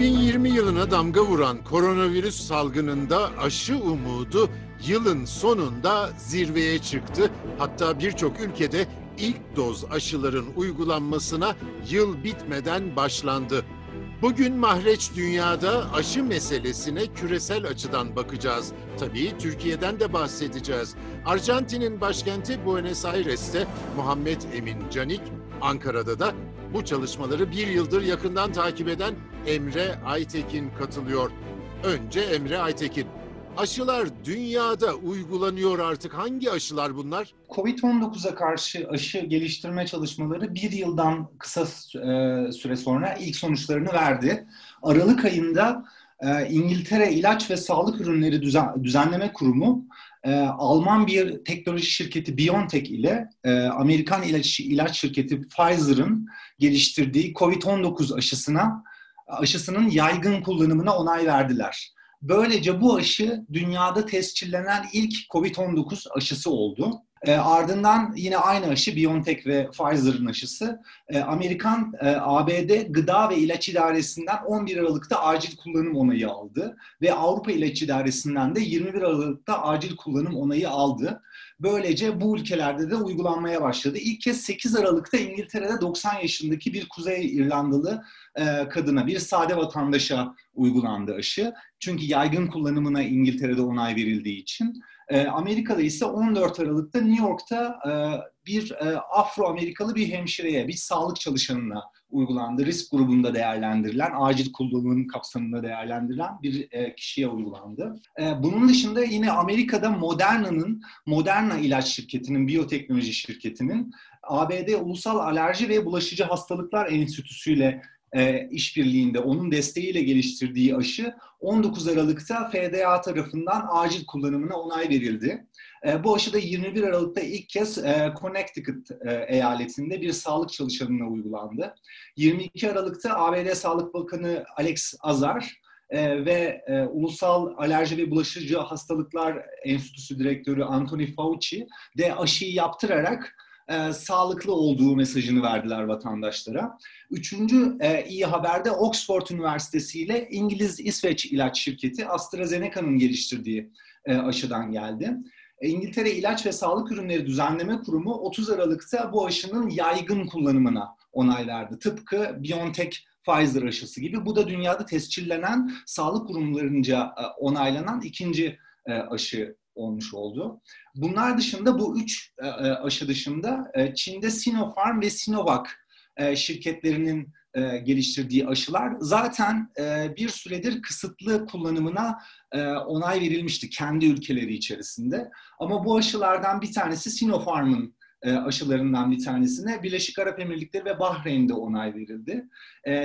2020 yılına damga vuran koronavirüs salgınında aşı umudu yılın sonunda zirveye çıktı. Hatta birçok ülkede ilk doz aşıların uygulanmasına yıl bitmeden başlandı. Bugün Mahreç Dünya'da aşı meselesine küresel açıdan bakacağız. Tabii Türkiye'den de bahsedeceğiz. Arjantin'in başkenti Buenos Aires'te Muhammed Emin Canik, Ankara'da da bu çalışmaları bir yıldır yakından takip eden Emre Aytekin katılıyor. Önce Emre Aytekin. Aşılar dünyada uygulanıyor artık. Hangi aşılar bunlar? Covid-19'a karşı aşı geliştirme çalışmaları bir yıldan kısa e, süre sonra ilk sonuçlarını verdi. Aralık ayında e, İngiltere İlaç ve Sağlık Ürünleri Düzenleme Kurumu e, Alman bir teknoloji şirketi BioNTech ile Amerikan ilaç, ilaç şirketi Pfizer'ın geliştirdiği COVID-19 aşısına aşısının yaygın kullanımına onay verdiler. Böylece bu aşı dünyada tescillenen ilk COVID-19 aşısı oldu. E, ardından yine aynı aşı BioNTech ve Pfizer'ın aşısı e, Amerikan e, ABD Gıda ve İlaç İdaresi'nden 11 Aralık'ta acil kullanım onayı aldı ve Avrupa İlaç İdaresi'nden de 21 Aralık'ta acil kullanım onayı aldı. Böylece bu ülkelerde de uygulanmaya başladı. İlk kez 8 Aralık'ta İngiltere'de 90 yaşındaki bir Kuzey İrlandalı e, kadına, bir sade vatandaşa uygulandı aşı. Çünkü yaygın kullanımına İngiltere'de onay verildiği için. E, Amerika'da ise 14 Aralık'ta New York'ta e, bir e, Afro-Amerikalı bir hemşireye, bir sağlık çalışanına uygulandı. Risk grubunda değerlendirilen, acil kullanımın kapsamında değerlendirilen bir e, kişiye uygulandı. Bunun dışında yine Amerika'da Moderna'nın, Moderna ilaç şirketinin, biyoteknoloji şirketinin ABD Ulusal Alerji ve Bulaşıcı Hastalıklar Enstitüsü ile e, işbirliğinde onun desteğiyle geliştirdiği aşı 19 Aralık'ta FDA tarafından acil kullanımına onay verildi. E, bu aşı da 21 Aralık'ta ilk kez e, Connecticut e, eyaletinde bir sağlık çalışanına uygulandı. 22 Aralık'ta ABD Sağlık Bakanı Alex Azar ve Ulusal Alerji ve Bulaşıcı Hastalıklar Enstitüsü Direktörü Anthony Fauci de aşıyı yaptırarak e, sağlıklı olduğu mesajını verdiler vatandaşlara. Üçüncü e, iyi haber de Oxford Üniversitesi ile İngiliz İsveç ilaç şirketi AstraZeneca'nın geliştirdiği e, aşıdan geldi. E, İngiltere İlaç ve Sağlık Ürünleri Düzenleme Kurumu 30 Aralık'ta bu aşının yaygın kullanımına onay verdi. Tıpkı BioNTech Pfizer aşısı gibi. Bu da dünyada tescillenen sağlık kurumlarınca e, onaylanan ikinci e, aşı olmuş oldu. Bunlar dışında bu üç e, e, aşı dışında e, Çin'de Sinopharm ve Sinovac şirketlerinin geliştirdiği aşılar zaten bir süredir kısıtlı kullanımına onay verilmişti kendi ülkeleri içerisinde. Ama bu aşılardan bir tanesi Sinopharm'ın aşılarından bir tanesine Birleşik Arap Emirlikleri ve Bahreyn'de onay verildi.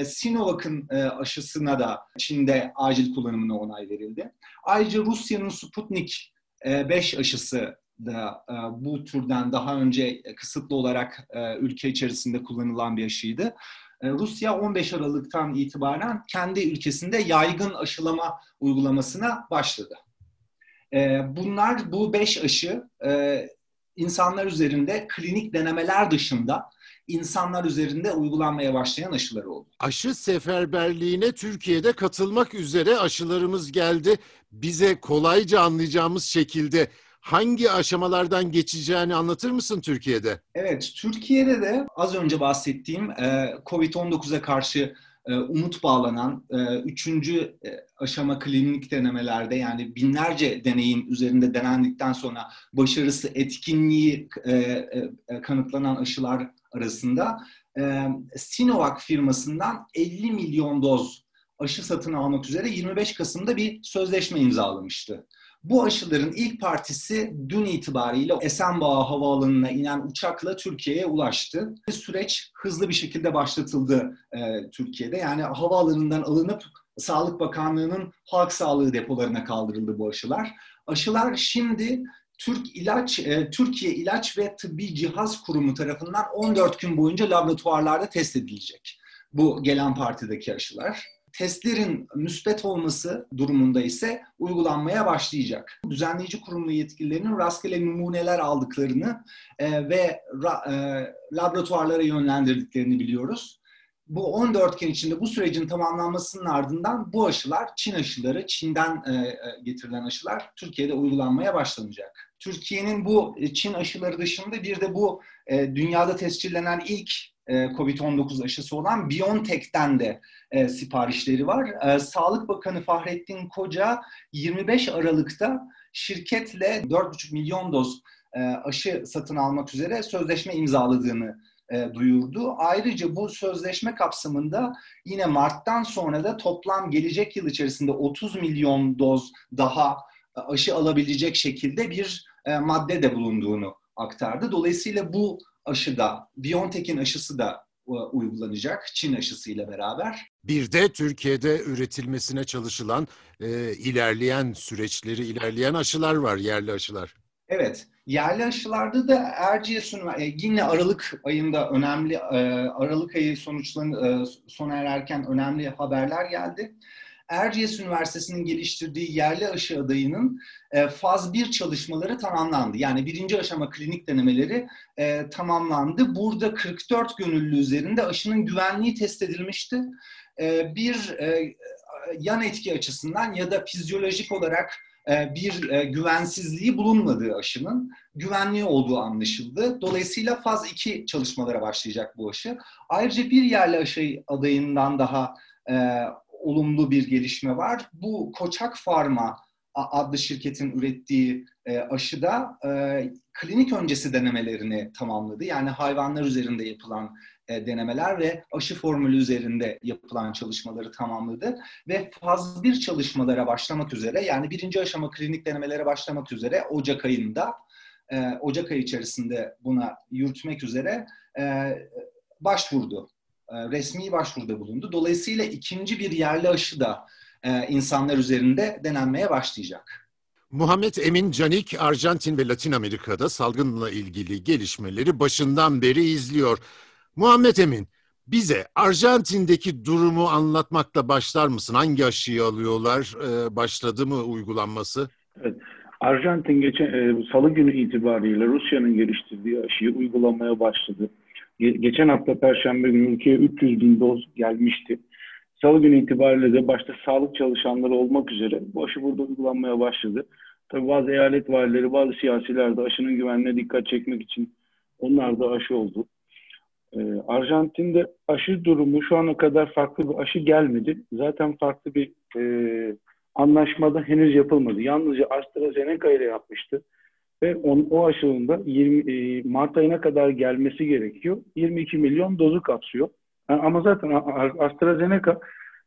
Sinovac'ın aşısına da Çin'de acil kullanımına onay verildi. Ayrıca Rusya'nın Sputnik 5 e, aşısı da e, bu türden daha önce kısıtlı olarak e, ülke içerisinde kullanılan bir aşıydı. Rusya 15 Aralık'tan itibaren kendi ülkesinde yaygın aşılama uygulamasına başladı. Bunlar bu 5 aşı insanlar üzerinde klinik denemeler dışında insanlar üzerinde uygulanmaya başlayan aşılar oldu. Aşı seferberliğine Türkiye'de katılmak üzere aşılarımız geldi. Bize kolayca anlayacağımız şekilde hangi aşamalardan geçeceğini anlatır mısın Türkiye'de? Evet, Türkiye'de de az önce bahsettiğim e, COVID-19'a karşı umut bağlanan e, üçüncü aşama klinik denemelerde yani binlerce deneyin üzerinde denendikten sonra başarısı, etkinliği kanıtlanan aşılar arasında e, Sinovac firmasından 50 milyon doz aşı satın almak üzere 25 Kasım'da bir sözleşme imzalamıştı. Bu aşıların ilk partisi dün itibariyle Esenboğa Havaalanı'na inen uçakla Türkiye'ye ulaştı. Süreç hızlı bir şekilde başlatıldı e, Türkiye'de. Yani havaalanından alınıp Sağlık Bakanlığı'nın halk sağlığı depolarına kaldırıldı bu aşılar. Aşılar şimdi Türk İlaç, e, Türkiye İlaç ve Tıbbi Cihaz Kurumu tarafından 14 gün boyunca laboratuvarlarda test edilecek. Bu gelen partideki aşılar. Testlerin müspet olması durumunda ise uygulanmaya başlayacak. Düzenleyici kurumlu yetkililerinin rastgele numuneler aldıklarını e, ve ra, e, laboratuvarlara yönlendirdiklerini biliyoruz. bu 14 gün içinde bu sürecin tamamlanmasının ardından bu aşılar Çin aşıları, Çin'den e, e, getirilen aşılar Türkiye'de uygulanmaya başlanacak. Türkiye'nin bu e, Çin aşıları dışında bir de bu e, dünyada tescillenen ilk COVID-19 aşısı olan BioNTech'ten de e, siparişleri var. E, Sağlık Bakanı Fahrettin Koca 25 Aralık'ta şirketle 4,5 milyon doz e, aşı satın almak üzere sözleşme imzaladığını e, duyurdu. Ayrıca bu sözleşme kapsamında yine Mart'tan sonra da toplam gelecek yıl içerisinde 30 milyon doz daha e, aşı alabilecek şekilde bir e, madde de bulunduğunu aktardı. Dolayısıyla bu aşıda, BioNTech'in aşısı da e, uygulanacak Çin aşısıyla beraber. Bir de Türkiye'de üretilmesine çalışılan e, ilerleyen süreçleri, ilerleyen aşılar var, yerli aşılar. Evet, yerli aşılarda da Erciyes Üniversitesi yine Aralık ayında önemli e, Aralık ayı sonuçlarını e, sona ererken önemli haberler geldi. Erciyes Üniversitesi'nin geliştirdiği yerli aşı adayının e, faz 1 çalışmaları tamamlandı. Yani birinci aşama klinik denemeleri e, tamamlandı. Burada 44 gönüllü üzerinde aşının güvenliği test edilmişti. E, bir yan etki açısından ya da fizyolojik olarak bir güvensizliği bulunmadığı aşının güvenli olduğu anlaşıldı. Dolayısıyla faz 2 çalışmalara başlayacak bu aşı. Ayrıca bir yerli aşı adayından daha olumlu bir gelişme var. Bu Koçak Pharma adlı şirketin ürettiği e, aşıda e, klinik öncesi denemelerini tamamladı. Yani hayvanlar üzerinde yapılan e, denemeler ve aşı formülü üzerinde yapılan çalışmaları tamamladı. Ve faz bir çalışmalara başlamak üzere yani birinci aşama klinik denemelere başlamak üzere Ocak ayında e, Ocak ayı içerisinde buna yürütmek üzere e, başvurdu. E, resmi başvuruda bulundu. Dolayısıyla ikinci bir yerli aşı da e, insanlar üzerinde denenmeye başlayacak. Muhammed Emin Canik, Arjantin ve Latin Amerika'da salgınla ilgili gelişmeleri başından beri izliyor. Muhammed Emin, bize Arjantin'deki durumu anlatmakla başlar mısın? Hangi aşıyı alıyorlar? Ee, başladı mı uygulanması? Evet. Arjantin geçen e, salı günü itibariyle Rusya'nın geliştirdiği aşıyı uygulamaya başladı. Ge- geçen hafta Perşembe günü ülkeye 300 bin doz gelmişti. Salı günü itibariyle de başta sağlık çalışanları olmak üzere bu aşı burada uygulanmaya başladı. Tabii bazı eyalet valileri, bazı siyasiler de aşının güvenliğine dikkat çekmek için onlar da aşı oldu. Ee, Arjantin'de aşı durumu şu ana kadar farklı bir aşı gelmedi. Zaten farklı bir e, anlaşmada henüz yapılmadı. Yalnızca AstraZeneca ile yapmıştı. Ve on, o aşının da 20, e, Mart ayına kadar gelmesi gerekiyor. 22 milyon dozu kapsıyor. Yani ama zaten AstraZeneca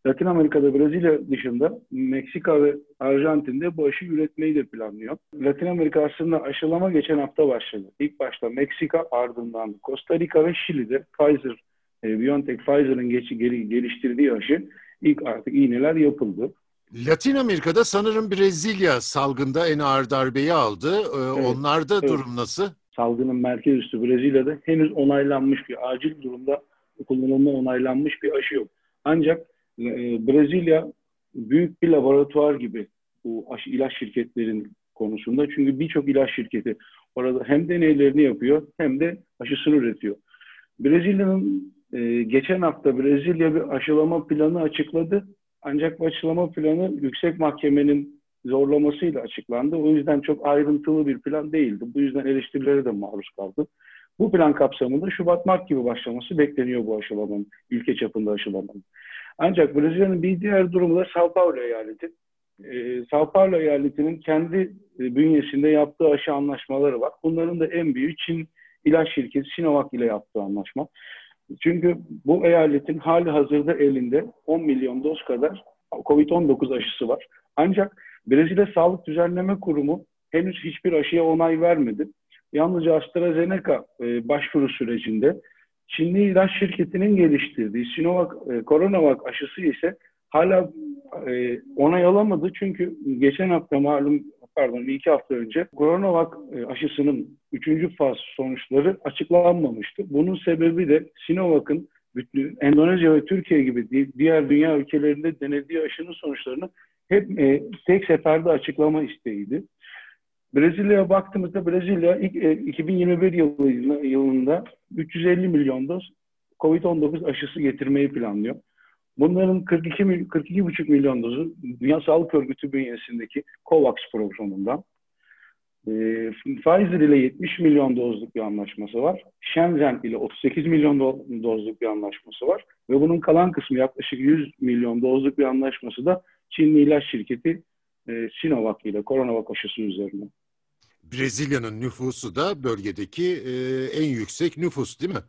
Latin Amerika'da Brezilya dışında Meksika ve Arjantin'de bu aşı üretmeyi de planlıyor. Latin Amerika aslında aşılama geçen hafta başladı. İlk başta Meksika ardından Costa Rica ve Şili'de Pfizer, e, BioNTech Pfizer'ın geliştirdiği aşı ilk artık iğneler yapıldı. Latin Amerika'da sanırım Brezilya salgında en ağır darbeyi aldı. Ee, evet, Onlarda evet. durum nasıl? Salgının merkez üstü Brezilya'da henüz onaylanmış bir acil durumda kullanılma onaylanmış bir aşı yok. Ancak e, Brezilya büyük bir laboratuvar gibi bu aşı ilaç şirketlerin konusunda. Çünkü birçok ilaç şirketi orada hem deneylerini yapıyor hem de aşısını üretiyor. Brezilya'nın e, geçen hafta Brezilya bir aşılama planı açıkladı. Ancak bu planı yüksek mahkemenin zorlamasıyla açıklandı. O yüzden çok ayrıntılı bir plan değildi. Bu yüzden eleştirilere de maruz kaldı. Bu plan kapsamında Şubat-Mart gibi başlaması bekleniyor bu aşılamanın, ülke çapında aşılamanın. Ancak Brezilya'nın bir diğer durumu da Sao Paulo eyaleti. Ee, Sao Paulo eyaletinin kendi e, bünyesinde yaptığı aşı anlaşmaları var. Bunların da en büyüğü Çin ilaç şirketi Sinovac ile yaptığı anlaşma. Çünkü bu eyaletin hali hazırda elinde 10 milyon doz kadar COVID-19 aşısı var. Ancak Brezilya Sağlık Düzenleme Kurumu henüz hiçbir aşıya onay vermedi. Yalnızca AstraZeneca e, başvuru sürecinde Çinli ilaç şirketinin geliştirdiği Sinovac, e, Coronavac aşısı ise hala e, onay alamadı. Çünkü geçen hafta malum pardon iki hafta önce Coronavac e, aşısının üçüncü faz sonuçları açıklanmamıştı. Bunun sebebi de Sinovac'ın Endonezya ve Türkiye gibi diğer dünya ülkelerinde denediği aşının sonuçlarını hep e, tek seferde açıklama isteğiydi. Brezilya'ya baktığımızda Brezilya ilk, e, 2021 yılı, yılında 350 milyon doz COVID-19 aşısı getirmeyi planlıyor. Bunların 42 mil- 42,5 milyon dozu Dünya Sağlık Örgütü bünyesindeki COVAX programından. E, Pfizer ile 70 milyon dozluk bir anlaşması var. Shenzhen ile 38 milyon do- dozluk bir anlaşması var. Ve bunun kalan kısmı yaklaşık 100 milyon dozluk bir anlaşması da Çinli ilaç şirketi e, Sinovac ile Coronavac aşısı üzerine. Brezilya'nın nüfusu da bölgedeki e, en yüksek nüfus değil mi?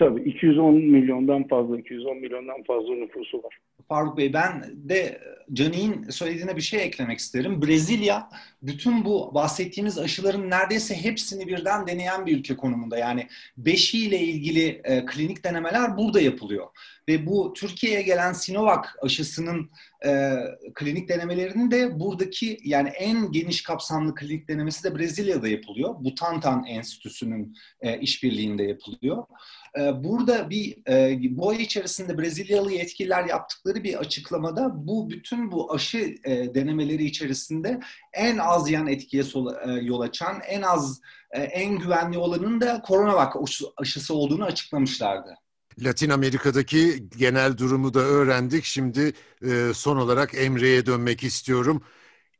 Tabii 210 milyondan fazla, 210 milyondan fazla nüfusu var. Faruk Bey ben de Cani'nin söylediğine bir şey eklemek isterim. Brezilya bütün bu bahsettiğimiz aşıların neredeyse hepsini birden deneyen bir ülke konumunda. Yani beşiyle ilgili e, klinik denemeler burada yapılıyor. Ve bu Türkiye'ye gelen Sinovac aşısının e, klinik denemelerinin de buradaki yani en geniş kapsamlı klinik denemesi de Brezilya'da yapılıyor. Butantan Enstitüsü'nün e, işbirliğinde yapılıyor. E, burada bir e, bu ay içerisinde Brezilyalı yetkililer yaptıkları bir açıklamada bu bütün bu aşı e, denemeleri içerisinde en az yan etkiye sol, e, yol açan, en az e, en güvenli olanın da Coronavac aşısı olduğunu açıklamışlardı. Latin Amerika'daki genel durumu da öğrendik. Şimdi e, son olarak Emre'ye dönmek istiyorum.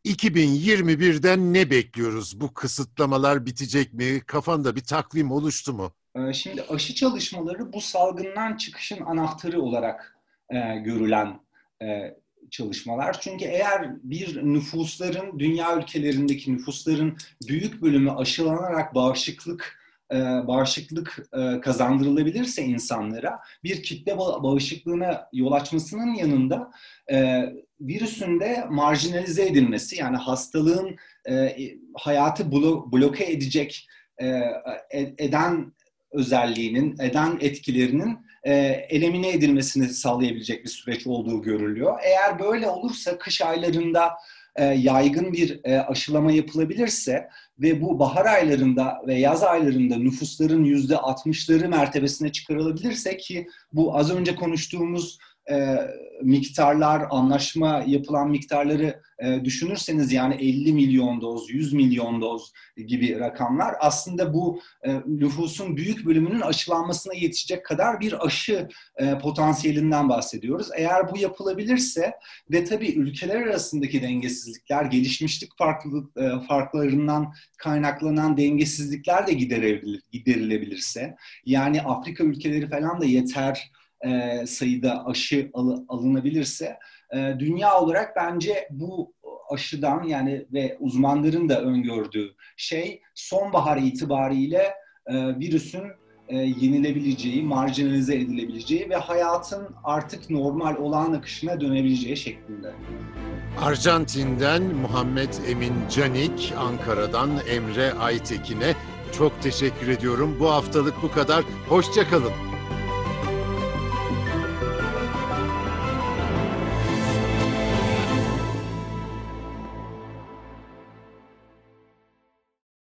2021'den ne bekliyoruz? Bu kısıtlamalar bitecek mi? Kafanda bir takvim oluştu mu? Ee, Şimdi aşı çalışmaları bu salgından çıkışın anahtarı olarak e, görülen e, çalışmalar. Çünkü eğer bir nüfusların, dünya ülkelerindeki nüfusların büyük bölümü aşılanarak bağışıklık e, bağışıklık e, kazandırılabilirse insanlara bir kitle ba- bağışıklığına yol açmasının yanında e, virüsün de marjinalize edilmesi yani hastalığın hayatı blo- bloke edecek eden özelliğinin, eden etkilerinin e, edilmesini sağlayabilecek bir süreç olduğu görülüyor. Eğer böyle olursa kış aylarında e, yaygın bir e, aşılama yapılabilirse ve bu bahar aylarında ve yaz aylarında nüfusların yüzde 60'ları mertebesine çıkarılabilirse ki bu az önce konuştuğumuz e, miktarlar, anlaşma yapılan miktarları e, düşünürseniz yani 50 milyon doz, 100 milyon doz gibi rakamlar aslında bu e, nüfusun büyük bölümünün aşılanmasına yetişecek kadar bir aşı e, potansiyelinden bahsediyoruz. Eğer bu yapılabilirse ve tabii ülkeler arasındaki dengesizlikler, gelişmişlik farklılık e, farklarından kaynaklanan dengesizlikler de giderilebilir, giderilebilirse, yani Afrika ülkeleri falan da yeter e, sayıda aşı al, alınabilirse, e, dünya olarak bence bu aşıdan yani ve uzmanların da öngördüğü şey sonbahar itibariyle e, virüsün e, yenilebileceği, marjinalize edilebileceği ve hayatın artık normal olağan akışına dönebileceği şeklinde. Arjantin'den Muhammed Emin Canik, Ankara'dan Emre Aytekin'e çok teşekkür ediyorum. Bu haftalık bu kadar. Hoşçakalın.